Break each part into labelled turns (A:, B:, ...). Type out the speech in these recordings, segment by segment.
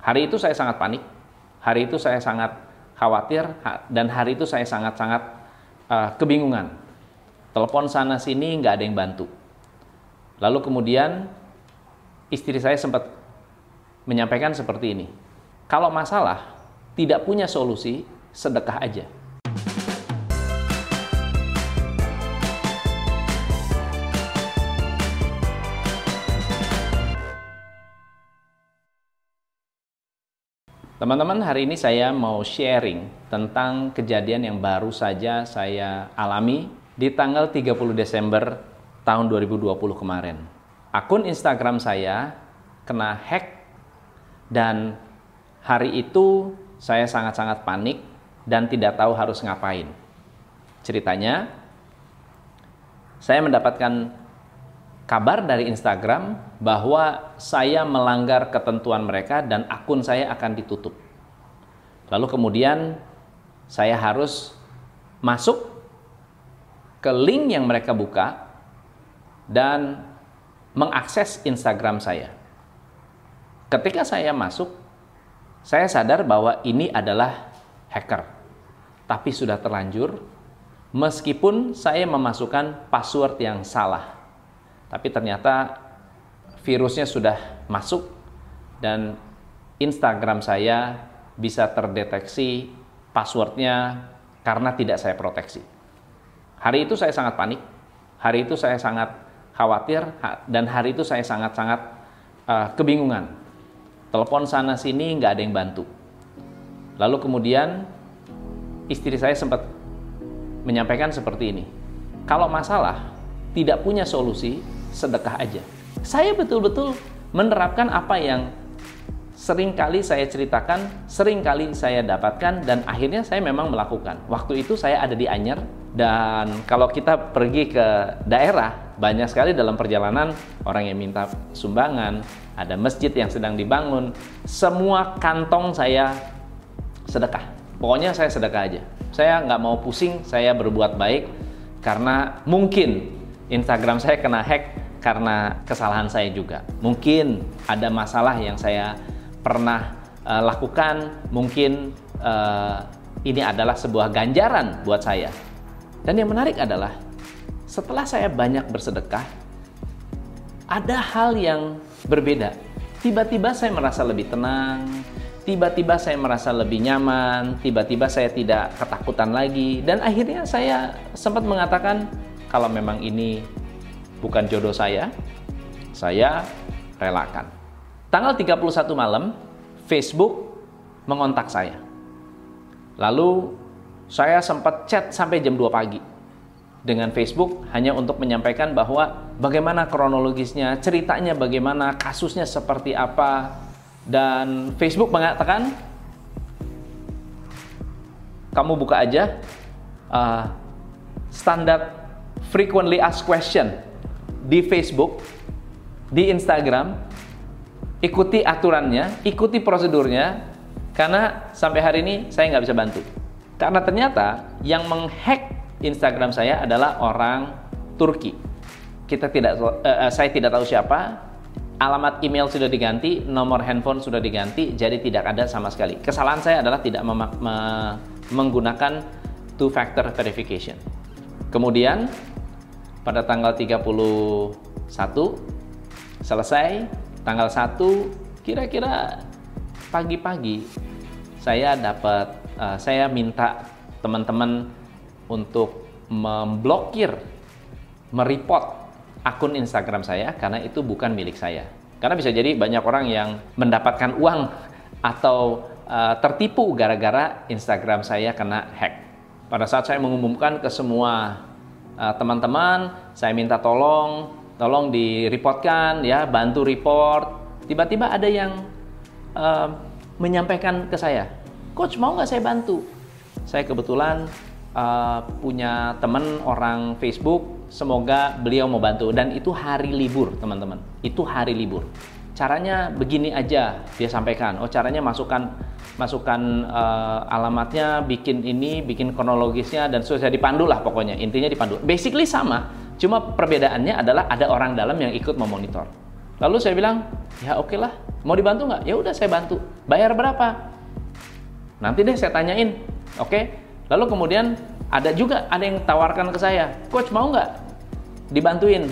A: Hari itu saya sangat panik, hari itu saya sangat khawatir, dan hari itu saya sangat-sangat uh, kebingungan. Telepon sana sini nggak ada yang bantu. Lalu kemudian istri saya sempat menyampaikan seperti ini. Kalau masalah tidak punya solusi, sedekah aja. Teman-teman, hari ini saya mau sharing tentang kejadian yang baru saja saya alami di tanggal 30 Desember tahun 2020 kemarin. Akun Instagram saya kena hack dan hari itu saya sangat-sangat panik dan tidak tahu harus ngapain. Ceritanya, saya mendapatkan kabar dari Instagram bahwa saya melanggar ketentuan mereka dan akun saya akan ditutup. Lalu kemudian saya harus masuk ke link yang mereka buka dan mengakses Instagram saya. Ketika saya masuk, saya sadar bahwa ini adalah hacker. Tapi sudah terlanjur meskipun saya memasukkan password yang salah tapi ternyata virusnya sudah masuk dan Instagram saya bisa terdeteksi passwordnya karena tidak saya proteksi. Hari itu saya sangat panik, hari itu saya sangat khawatir, dan hari itu saya sangat-sangat uh, kebingungan. Telepon sana sini nggak ada yang bantu. Lalu kemudian istri saya sempat menyampaikan seperti ini. Kalau masalah tidak punya solusi, sedekah aja. Saya betul-betul menerapkan apa yang sering kali saya ceritakan, sering kali saya dapatkan, dan akhirnya saya memang melakukan. Waktu itu saya ada di Anyer, dan kalau kita pergi ke daerah, banyak sekali dalam perjalanan orang yang minta sumbangan, ada masjid yang sedang dibangun, semua kantong saya sedekah. Pokoknya saya sedekah aja. Saya nggak mau pusing, saya berbuat baik, karena mungkin Instagram saya kena hack karena kesalahan saya juga. Mungkin ada masalah yang saya pernah uh, lakukan, mungkin uh, ini adalah sebuah ganjaran buat saya. Dan yang menarik adalah setelah saya banyak bersedekah, ada hal yang berbeda. Tiba-tiba saya merasa lebih tenang, tiba-tiba saya merasa lebih nyaman, tiba-tiba saya tidak ketakutan lagi, dan akhirnya saya sempat mengatakan, kalau memang ini bukan jodoh saya, saya relakan. Tanggal 31 malam, Facebook mengontak saya. Lalu saya sempat chat sampai jam 2 pagi dengan Facebook hanya untuk menyampaikan bahwa bagaimana kronologisnya, ceritanya bagaimana, kasusnya seperti apa. Dan Facebook mengatakan, kamu buka aja uh, standar frequently asked question di Facebook, di Instagram, ikuti aturannya, ikuti prosedurnya, karena sampai hari ini saya nggak bisa bantu. Karena ternyata yang menghack Instagram saya adalah orang Turki. Kita tidak, uh, saya tidak tahu siapa. Alamat email sudah diganti, nomor handphone sudah diganti, jadi tidak ada sama sekali. Kesalahan saya adalah tidak me- menggunakan two factor verification. Kemudian pada tanggal 31 selesai tanggal 1 kira-kira pagi-pagi saya dapat uh, saya minta teman-teman untuk memblokir mereport akun Instagram saya karena itu bukan milik saya. Karena bisa jadi banyak orang yang mendapatkan uang atau uh, tertipu gara-gara Instagram saya kena hack. Pada saat saya mengumumkan ke semua Eh, teman-teman, saya minta tolong, tolong direportkan ya, bantu report. Tiba-tiba ada yang uh, menyampaikan ke saya, Coach mau nggak saya bantu? Saya kebetulan uh, punya teman orang Facebook, semoga beliau mau bantu dan itu hari libur teman-teman, itu hari libur. Caranya begini aja dia sampaikan. Oh caranya masukkan masukkan uh, alamatnya, bikin ini, bikin kronologisnya dan sudah dipandu lah pokoknya. Intinya dipandu. Basically sama, cuma perbedaannya adalah ada orang dalam yang ikut memonitor. Lalu saya bilang, ya oke okay lah, mau dibantu nggak? Ya udah saya bantu. Bayar berapa? Nanti deh saya tanyain. Oke. Okay? Lalu kemudian ada juga ada yang tawarkan ke saya, coach mau nggak dibantuin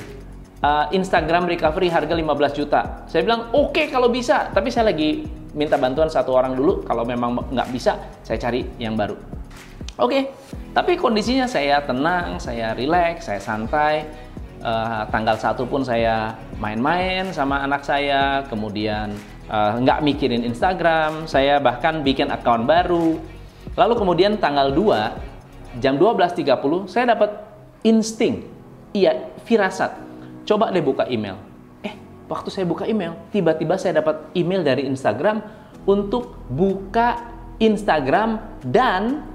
A: uh, Instagram recovery harga 15 juta. Saya bilang oke okay, kalau bisa, tapi saya lagi minta bantuan satu orang dulu. Kalau memang nggak bisa, saya cari yang baru. Oke, okay. tapi kondisinya saya tenang, saya rileks, saya santai uh, tanggal satu pun saya main-main sama anak saya, kemudian uh, nggak mikirin Instagram, saya bahkan bikin account baru. Lalu kemudian tanggal 2 jam 12.30 saya dapat insting, iya firasat. Coba deh buka email. Eh, waktu saya buka email, tiba-tiba saya dapat email dari Instagram untuk buka Instagram dan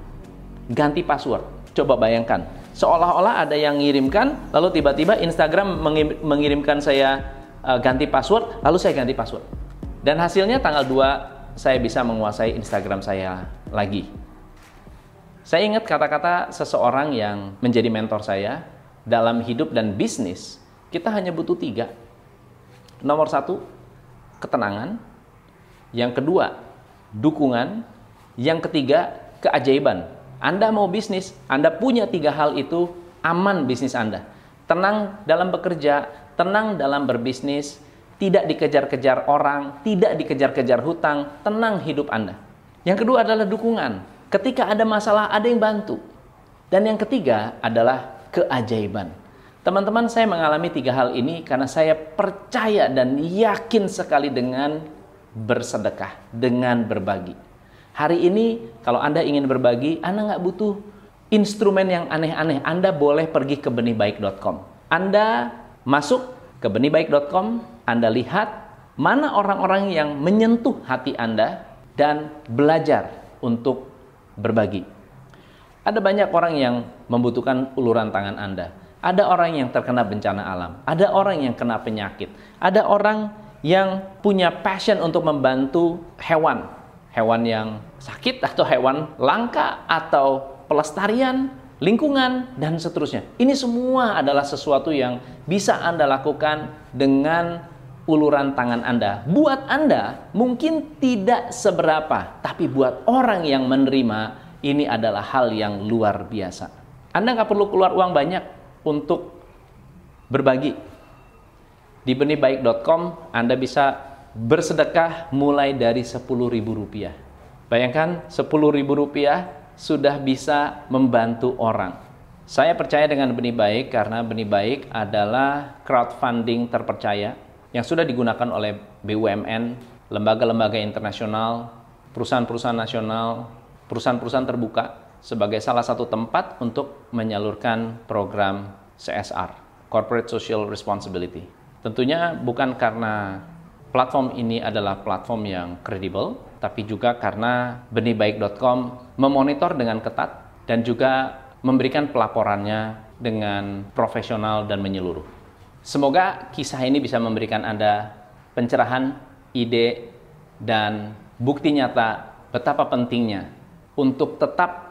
A: ganti password. Coba bayangkan, seolah-olah ada yang mengirimkan, lalu tiba-tiba Instagram mengirimkan saya uh, ganti password, lalu saya ganti password. Dan hasilnya tanggal 2 saya bisa menguasai Instagram saya lagi. Saya ingat kata-kata seseorang yang menjadi mentor saya dalam hidup dan bisnis. Kita hanya butuh tiga. Nomor satu, ketenangan. Yang kedua, dukungan. Yang ketiga, keajaiban. Anda mau bisnis, Anda punya tiga hal itu, aman bisnis Anda. Tenang dalam bekerja, tenang dalam berbisnis, tidak dikejar-kejar orang, tidak dikejar-kejar hutang, tenang hidup Anda. Yang kedua adalah dukungan. Ketika ada masalah, ada yang bantu. Dan yang ketiga adalah keajaiban. Teman-teman, saya mengalami tiga hal ini karena saya percaya dan yakin sekali dengan bersedekah, dengan berbagi. Hari ini kalau Anda ingin berbagi, Anda nggak butuh instrumen yang aneh-aneh. Anda boleh pergi ke benihbaik.com. Anda masuk ke benihbaik.com, Anda lihat mana orang-orang yang menyentuh hati Anda dan belajar untuk berbagi. Ada banyak orang yang membutuhkan uluran tangan Anda. Ada orang yang terkena bencana alam, ada orang yang kena penyakit, ada orang yang punya passion untuk membantu hewan, hewan yang sakit atau hewan langka atau pelestarian lingkungan dan seterusnya. Ini semua adalah sesuatu yang bisa Anda lakukan dengan uluran tangan Anda. Buat Anda mungkin tidak seberapa, tapi buat orang yang menerima ini adalah hal yang luar biasa. Anda nggak perlu keluar uang banyak untuk berbagi. Di benihbaik.com Anda bisa bersedekah mulai dari Rp10.000. Bayangkan Rp10.000 sudah bisa membantu orang. Saya percaya dengan Benih Baik karena Benih Baik adalah crowdfunding terpercaya yang sudah digunakan oleh BUMN, lembaga-lembaga internasional, perusahaan-perusahaan nasional, perusahaan-perusahaan terbuka sebagai salah satu tempat untuk menyalurkan program CSR, Corporate Social Responsibility. Tentunya bukan karena platform ini adalah platform yang kredibel, tapi juga karena benihbaik.com memonitor dengan ketat dan juga memberikan pelaporannya dengan profesional dan menyeluruh. Semoga kisah ini bisa memberikan Anda pencerahan, ide, dan bukti nyata betapa pentingnya untuk tetap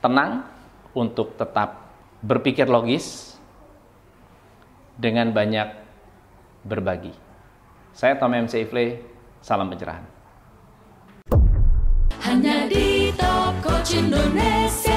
A: tenang, untuk tetap berpikir logis, dengan banyak berbagi. Saya Tom MC Ifle, salam pencerahan. Hanya di Top Coach Indonesia.